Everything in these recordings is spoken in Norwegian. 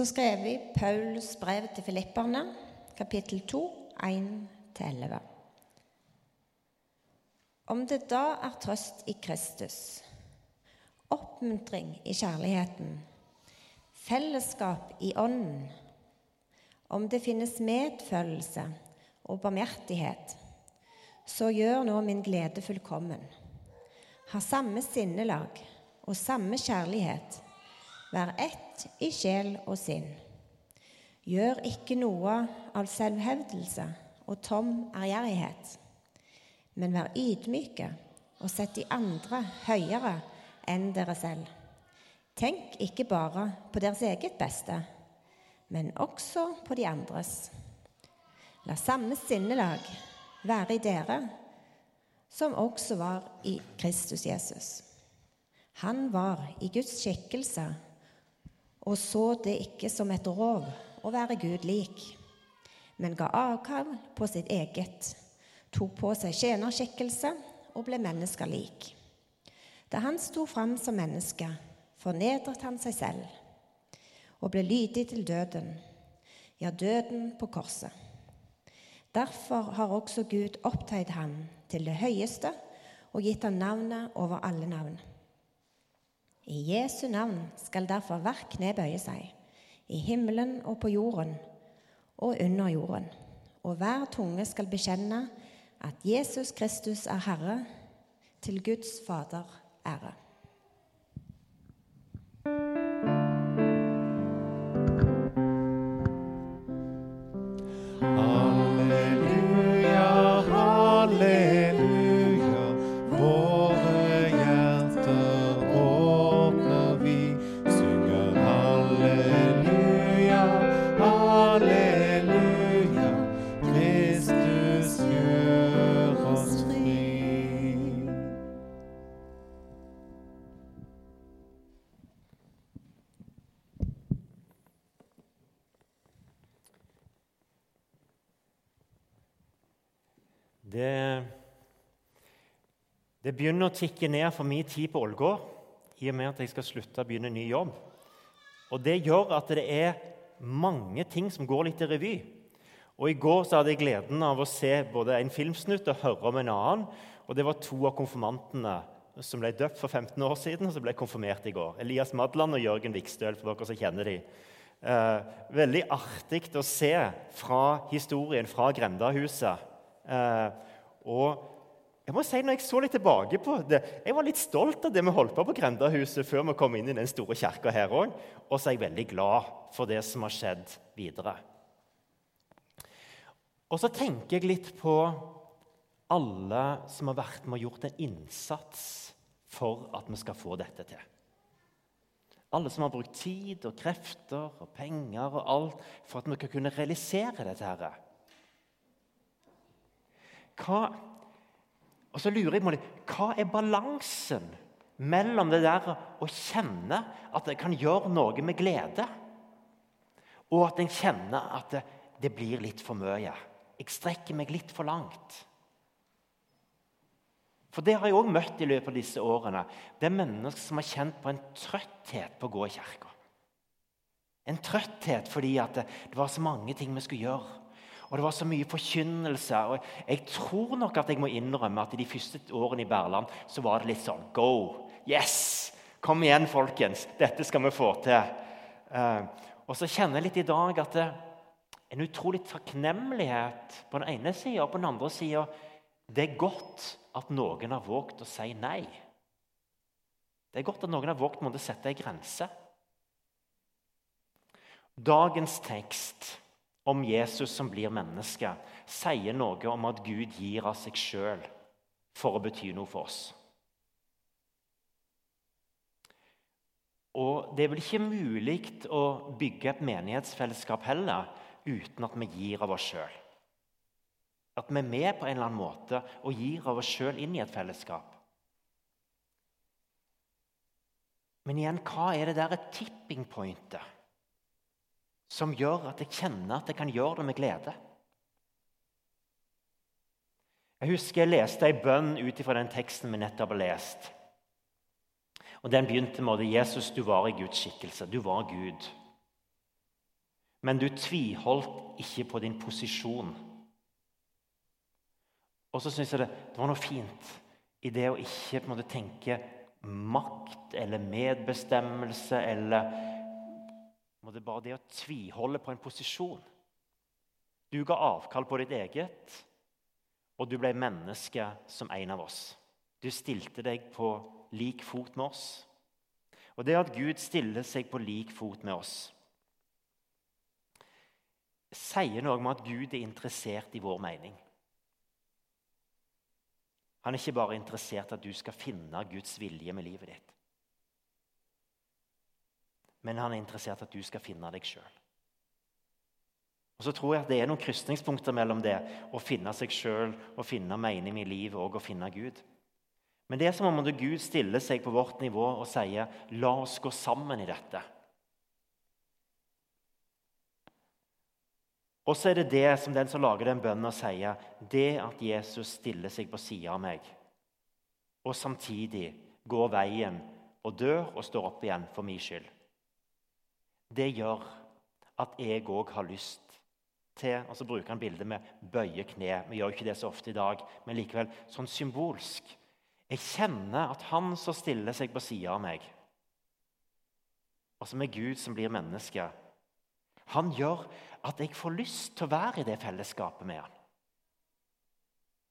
Så skrev vi Paulus brev til filipperne, kapittel 2, 1-11. Om det da er trøst i Kristus, oppmuntring i kjærligheten, fellesskap i ånden, om det finnes medfølelse og barmhjertighet, så gjør nå min glede fullkommen. Har samme sinnelag og samme kjærlighet. Vær ett i sjel og sinn. Gjør ikke noe av selvhevdelse og tom ærgjerrighet, men vær ydmyke og sett de andre høyere enn dere selv. Tenk ikke bare på deres eget beste, men også på de andres. La samme sinnelag være i dere som også var i Kristus Jesus. Han var i Guds skikkelse og så det ikke som et rov å være Gud lik, men ga avkall på sitt eget, tok på seg tjenerskikkelse og ble mennesker lik. Da han sto fram som menneske, fornedret han seg selv og ble lydig til døden, ja, døden på korset. Derfor har også Gud opphøyd ham til det høyeste og gitt ham navnet over alle navn. I Jesu navn skal derfor hvert kne bøye seg, i himmelen og på jorden og under jorden, og hver tunge skal bekjenne at Jesus Kristus er Herre, til Guds Fader ære. Det begynner å tikke ned for min tid på Ålgård i og med at jeg skal slutte å begynne ny jobb. Og Det gjør at det er mange ting som går litt i revy. Og I går så hadde jeg gleden av å se både en filmsnutt og høre om en annen. Og Det var to av konfirmantene som ble døpt for 15 år siden, og som ble konfirmert i går. Elias Madland og Jørgen Vikstøl, for dere som kjenner dem. Eh, veldig artig å se fra historien fra Grendahuset. Eh, og jeg må si, når jeg så litt tilbake på det, jeg var litt stolt av det vi holdt på på Grendahuset før vi kom inn i den store kirka her òg. Og så er jeg veldig glad for det som har skjedd videre. Og så tenker jeg litt på alle som har vært med og gjort en innsats for at vi skal få dette til. Alle som har brukt tid og krefter og penger og alt for at vi skal kunne realisere dette. her. Hva, og så lurer jeg på hva er balansen mellom det der å kjenne at jeg kan gjøre noe med glede, og at jeg kjenner at det, det blir litt for mye? Jeg strekker meg litt for langt. For det har jeg òg møtt i løpet av disse årene. Det er mennesker som har kjent på en trøtthet på å gå i kirka. En trøtthet fordi det var så mange ting vi skulle gjøre. Og det var så mye forkynnelse. og Jeg tror nok at jeg må innrømme at i de første årene i Berland så var det litt sånn Go! Yes! Kom igjen, folkens! Dette skal vi få til. Eh, og så kjenner jeg litt i dag at det er en utrolig takknemlighet på den ene sida, og på den andre sida Det er godt at noen har våget å si nei. Det er godt at noen har våget å sette en grense. Dagens tekst om Jesus som blir menneske, sier noe om at Gud gir av seg sjøl for å bety noe for oss. Og Det er vel ikke mulig å bygge et menighetsfellesskap heller uten at vi gir av oss sjøl. At vi er med på en eller annen måte og gir av oss sjøl inn i et fellesskap. Men igjen, hva er det der et tipping pointet? Som gjør at jeg kjenner at jeg kan gjøre det med glede. Jeg husker jeg leste ei bønn ut fra den teksten vi nettopp har lest. Og Den begynte med at Jesus, du var i Guds skikkelse. Du var Gud. men du tviholdt ikke på din posisjon. Og så syns jeg det, det, var noe fint i det å ikke måte tenke makt eller medbestemmelse eller det er bare det å tviholde på en posisjon. Du ga avkall på ditt eget, og du ble menneske som en av oss. Du stilte deg på lik fot med oss. Og det at Gud stiller seg på lik fot med oss, sier noe om at Gud er interessert i vår mening. Han er ikke bare interessert i at du skal finne Guds vilje med livet ditt. Men han er interessert i at du skal finne deg sjøl. Og så tror jeg at Det er noen krysningspunkter mellom det å finne seg sjøl og finne mening i livet og å finne Gud. Men det er som om Gud stiller seg på vårt nivå og sier 'la oss gå sammen i dette'. Og så er det det som den som lager den bønnen, sier. Det at Jesus stiller seg på sida av meg, og samtidig går veien og dør og står opp igjen for min skyld. Det gjør at jeg òg har lyst til Og så bruker han bildet med bøye kne. Vi gjør ikke det så ofte i dag, men likevel sånn symbolsk. Jeg kjenner at han som stiller seg på sida av meg, og som er Gud som blir menneske, han gjør at jeg får lyst til å være i det fellesskapet med han.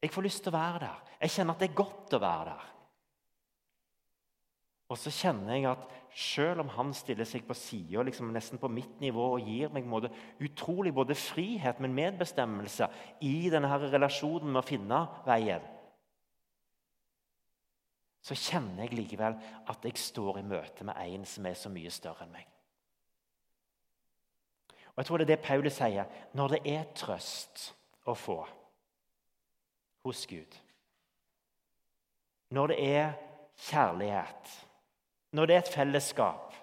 Jeg får lyst til å være der. Jeg kjenner at det er godt å være der. Og så kjenner jeg at selv om han stiller seg på sida, liksom nesten på mitt nivå, og gir meg måte, utrolig både frihet, men medbestemmelse i denne her relasjonen med å finne veien, så kjenner jeg likevel at jeg står i møte med en som er så mye større enn meg. Og Jeg tror det er det Paulus sier. Når det er trøst å få hos Gud, når det er kjærlighet, når det er et fellesskap,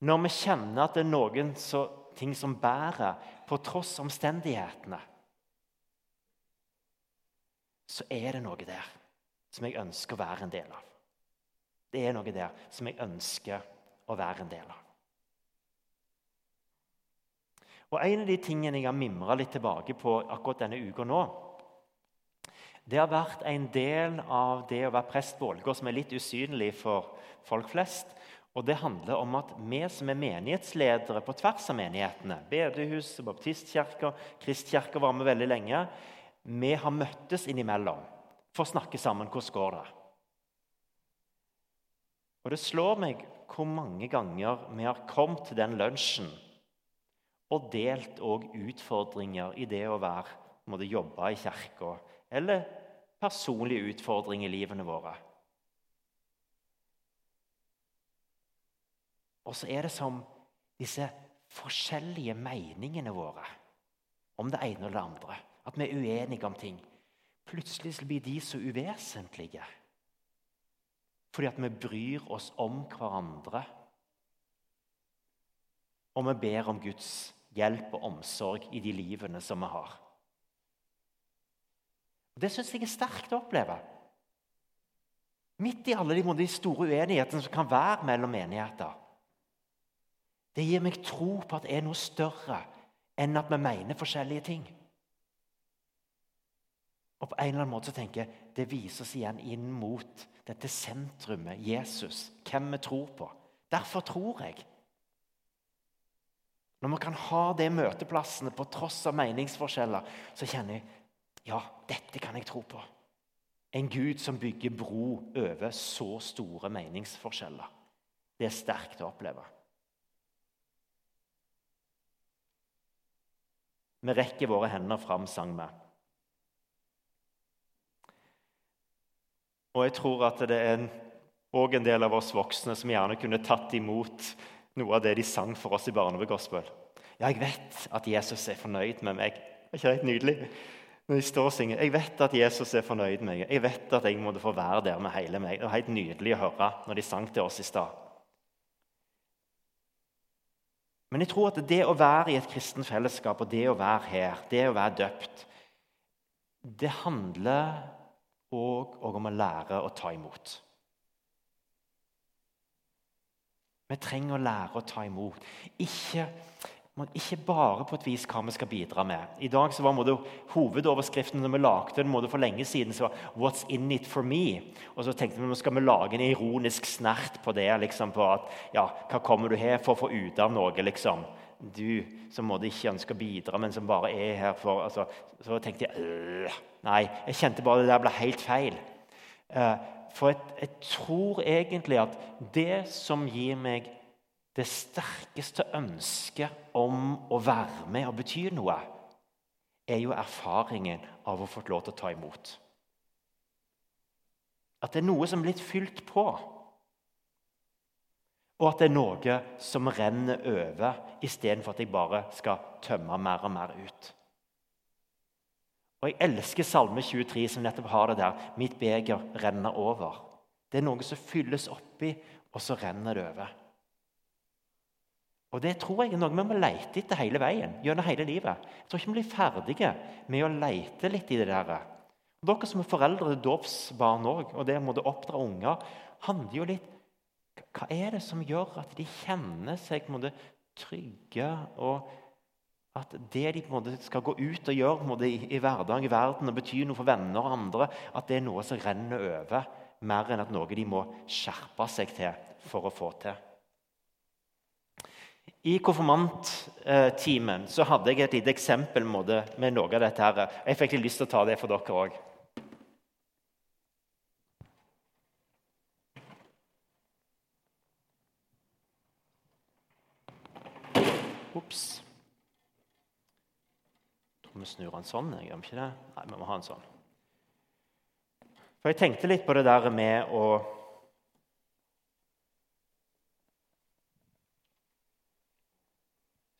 når vi kjenner at det er noen så, ting som bærer på tross omstendighetene, så er det noe der som jeg ønsker å være en del av. Det er noe der som jeg ønsker å være en del av. Og En av de tingene jeg har mimra litt tilbake på akkurat denne uka nå, det har vært en del av det å være prest på Ålgård som er litt usynlig for folk flest. Og Det handler om at vi som er menighetsledere på tvers av menighetene Bedehus, baptistkirka, kristkirka var med veldig lenge. Vi har møttes innimellom for å snakke sammen. Hvordan går det? Og Det slår meg hvor mange ganger vi har kommet til den lunsjen og delt òg utfordringer i det å være, jobbe i kirka, eller personlige utfordringer i livene våre. Og så er det som disse forskjellige meningene våre om det ene og det andre. At vi er uenige om ting. Plutselig blir de så uvesentlige. Fordi at vi bryr oss om hverandre. Og vi ber om Guds hjelp og omsorg i de livene som vi har. Det syns jeg er sterkt å oppleve. Midt i alle de store uenighetene som kan være mellom menigheter. Det gir meg tro på at det er noe større enn at vi mener forskjellige ting. Og på en eller annen måte så tenker jeg, Det viser oss igjen inn mot dette sentrumet, Jesus, hvem vi tror på. Derfor tror jeg. Når vi kan ha de møteplassene på tross av meningsforskjeller, så kjenner jeg ja, dette kan jeg tro på. En Gud som bygger bro over så store meningsforskjeller. Det er sterkt å oppleve. Vi rekker våre hender fram, sang vi. Og jeg tror at det er òg en, del av oss voksne som gjerne kunne tatt imot noe av det de sang for oss i Barnevegospel. Ja, jeg vet at Jesus er fornøyd med meg. Er ikke det nydelig? Når de står og synger, Jeg vet at Jesus er fornøyd med meg. Jeg vet at jeg måtte få være der med hele meg. Det var helt nydelig å høre når de sang til oss i stad. Men jeg tror at det å være i et kristent fellesskap og det å være her, det å være døpt, det handler òg om å lære å ta imot. Vi trenger å lære å ta imot. Ikke må ikke bare på et vis hva vi skal bidra med. I dag så var måte, Hovedoverskriften når vi lagde den for lenge siden, så var 'What's in it for me?' Og så tenkte vi nå skal vi lage en ironisk snert på det. liksom på at, ja, Hva kommer du her for å få ut av noe? liksom? Du som måtte ikke ønsker å bidra, men som bare er her for altså, Så tenkte jeg øh, Nei, jeg kjente bare det der ble helt feil. Uh, for jeg, jeg tror egentlig at det som gir meg det sterkeste ønsket om å være med og bety noe, er jo erfaringen av å få lov til å ta imot. At det er noe som er blitt fylt på. Og at det er noe som renner over, istedenfor at jeg bare skal tømme mer og mer ut. Og Jeg elsker Salme 23, som nettopp har det der 'Mitt beger renner over'. Det er noe som fylles oppi, og så renner det over. Og Det tror jeg er noe vi må lete etter hele veien. gjennom hele livet. Jeg tror ikke vi blir ferdige med å lete litt i det der. Dere som er foreldre til dåpsbarn òg, og det å oppdra unger, handler jo litt Hva er det som gjør at de kjenner seg måte, trygge, og at det de på en måte, skal gå ut og gjøre måte, i, hverdagen i verden og bety noe for venner og andre, at det er noe som renner over, mer enn at noe de må skjerpe seg til for å få til? I konfirmanttimen så hadde jeg et lite eksempel med noe av dette. her. Jeg fikk litt lyst til å ta det for dere òg. Ops. Tror vi snur den sånn. Jeg gjør ikke det? Nei, vi må ha den sånn. For Jeg tenkte litt på det der med å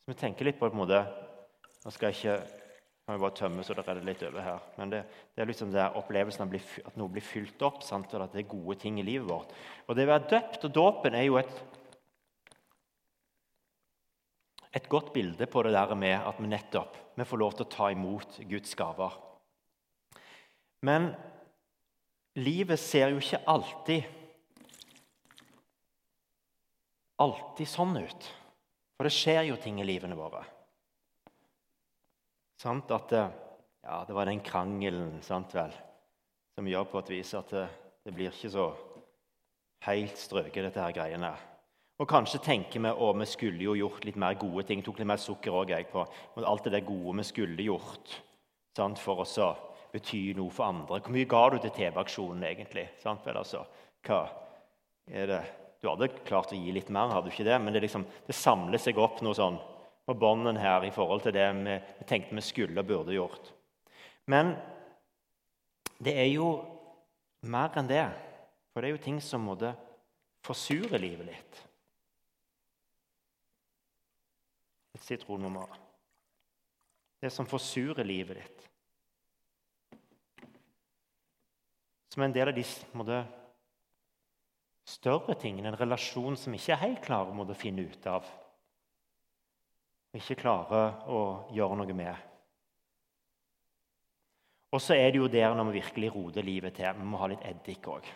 Så vi tenker litt på en måte Nå skal jeg ikke kan vi bare tømme så det redder litt over her. Men det, det er liksom det opplevelsen av at noe blir fylt opp, sant? og at det er gode ting i livet vårt. Og det å være døpt og dåpen er jo et, et godt bilde på det der med at vi nettopp vi får lov til å ta imot Guds gaver. Men livet ser jo ikke alltid alltid sånn ut. For det skjer jo ting i livene våre. Sant at ja, det var den krangelen sant vel, som gjør på et vis at det, det blir ikke så helt strøket, dette her greiene. Og kanskje tenker vi at vi skulle jo gjort litt mer gode ting. Tok litt mer sukker òg, jeg på alt det der gode vi skulle gjort sant, for å bety noe for andre. Hvor mye ga du til TV-aksjonen egentlig? Sant vel, altså, hva er det du hadde klart å gi litt mer, hadde du ikke det? men det, liksom, det samler seg opp noe sånn på bånden her i forhold til det vi, tenkte vi skulle og burde gjort. Men det er jo mer enn det. For det er jo ting som måtte forsure livet litt. Et sitronnummer. Det som forsurer livet ditt. Som en del av de måtte, større ting, en relasjon som ikke er helt klare å finne ut av. Ikke klarer å gjøre noe med. Og så er det jo der når vi virkelig roter livet til. Vi må ha litt eddik òg.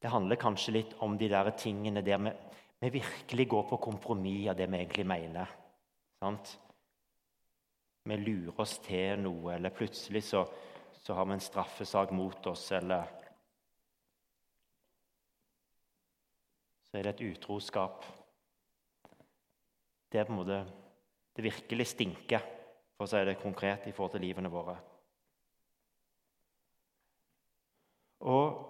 Det handler kanskje litt om de der tingene der vi, vi virkelig går på kompromiss av det vi egentlig mener. Sant? Vi lurer oss til noe, eller plutselig så, så har vi en straffesak mot oss, eller Så er det et utroskap. Det er på en måte Det virkelig stinker, for å si det konkret, i forhold til livene våre. Og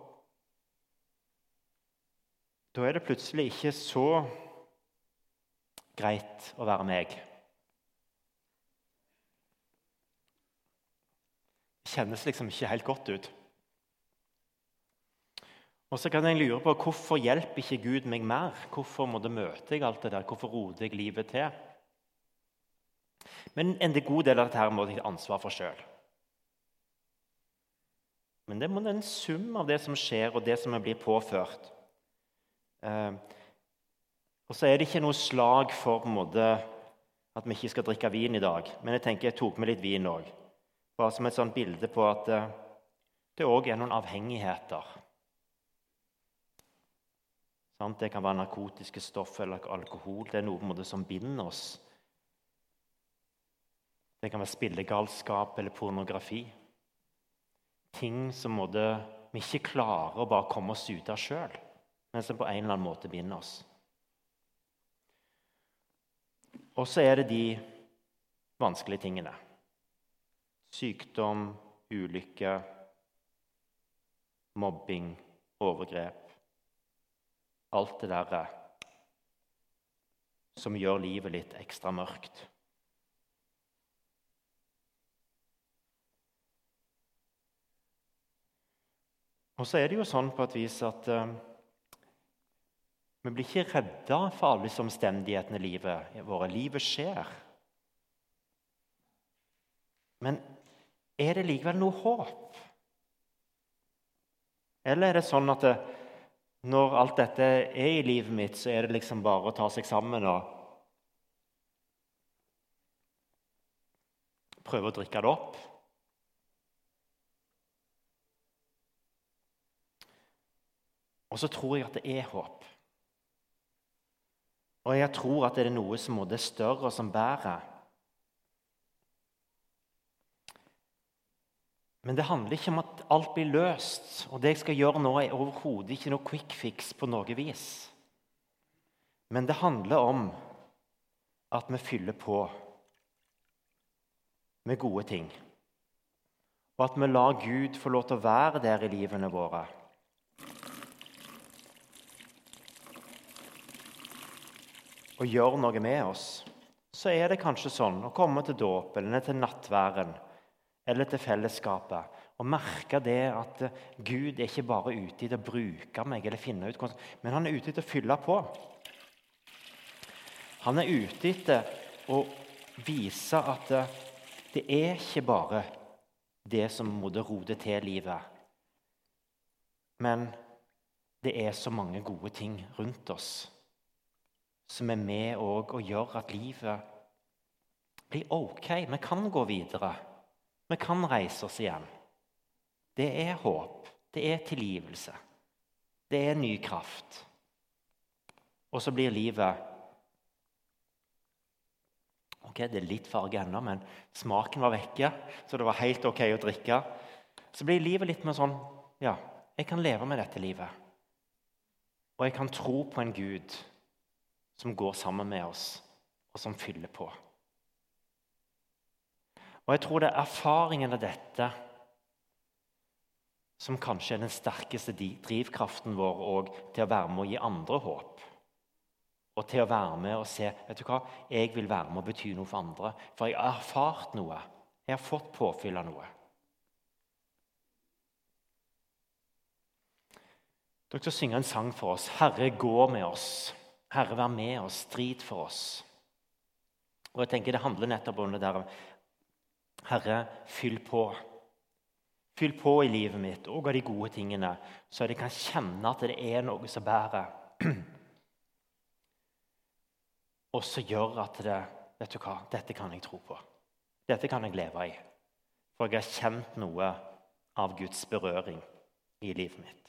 da er det plutselig ikke så greit å være meg. Kjennes liksom ikke helt godt ut. Og så kan jeg lure på hvorfor hjelper ikke Gud meg mer? Hvorfor må det møte jeg alt det der? Hvorfor roter jeg livet til? Men en god del av dette her må jeg ta ansvar for sjøl. Men det være en sum av det som skjer, og det som jeg blir påført. Eh, og så er det ikke noe slag for en måte, at vi ikke skal drikke vin i dag. Men jeg tenker jeg tok med litt vin òg. Bare som et sånt bilde på at eh, det òg er noen avhengigheter. Det kan være narkotiske stoff eller alkohol. Det er noe som binder oss. Det kan være spillegalskap eller pornografi. Ting som vi ikke klarer å bare komme oss ut av sjøl, men som på en eller annen måte binder oss. Og så er det de vanskelige tingene. Sykdom, ulykke, mobbing, overgrep. Alt det derre som gjør livet litt ekstra mørkt. Og så er det jo sånn på et vis at uh, vi blir ikke redda for alle disse omstendighetene i livet våre. Livet skjer. Men er det likevel noe håp? Eller er det sånn at det, når alt dette er i livet mitt, så er det liksom bare å ta seg sammen og prøve å drikke det opp? Og så tror jeg at det er håp. Og jeg tror at det er noe som er større, som bærer. Men det handler ikke om at alt blir løst. Og det jeg skal gjøre nå, er overhodet ikke noe quick fix på noe vis. Men det handler om at vi fyller på med gode ting. Og at vi lar Gud få lov til å være der i livene våre. Og gjøre noe med oss. Så er det kanskje sånn å komme til dåp eller til nattværen eller til fellesskapet. Og merke det at Gud er ikke bare ute etter å bruke meg, eller finne ut, men han er ute etter å fylle på. Han er ute etter å vise at det er ikke bare det som måtte rode til livet. Men det er så mange gode ting rundt oss som er med og gjør at livet blir ok. Vi kan gå videre. Vi kan reise oss igjen. Det er håp. Det er tilgivelse. Det er ny kraft. Og så blir livet Ok, Det er litt farge ennå, men smaken var vekke, så det var helt ok å drikke. Så blir livet litt mer sånn Ja, jeg kan leve med dette livet. Og jeg kan tro på en Gud som går sammen med oss, og som fyller på. Og jeg tror det er erfaringen av dette som kanskje er den sterkeste drivkraften vår til å være med å gi andre håp. Og til å være med og se vet du hva, jeg vil være med og bety noe for andre. For jeg har erfart noe. Jeg har fått påfyll av noe. Dere skal synge en sang for oss. 'Herre, gå med oss'. Herre, vær med oss. Strid for oss. Og jeg tenker Det handler nettopp om det der Herre, fyll på. Fyll på i livet mitt og av de gode tingene, så jeg kan kjenne at det er noe som bærer. Og så gjør at det Vet du hva, dette kan jeg tro på. Dette kan jeg leve i. For jeg har kjent noe av Guds berøring i livet mitt.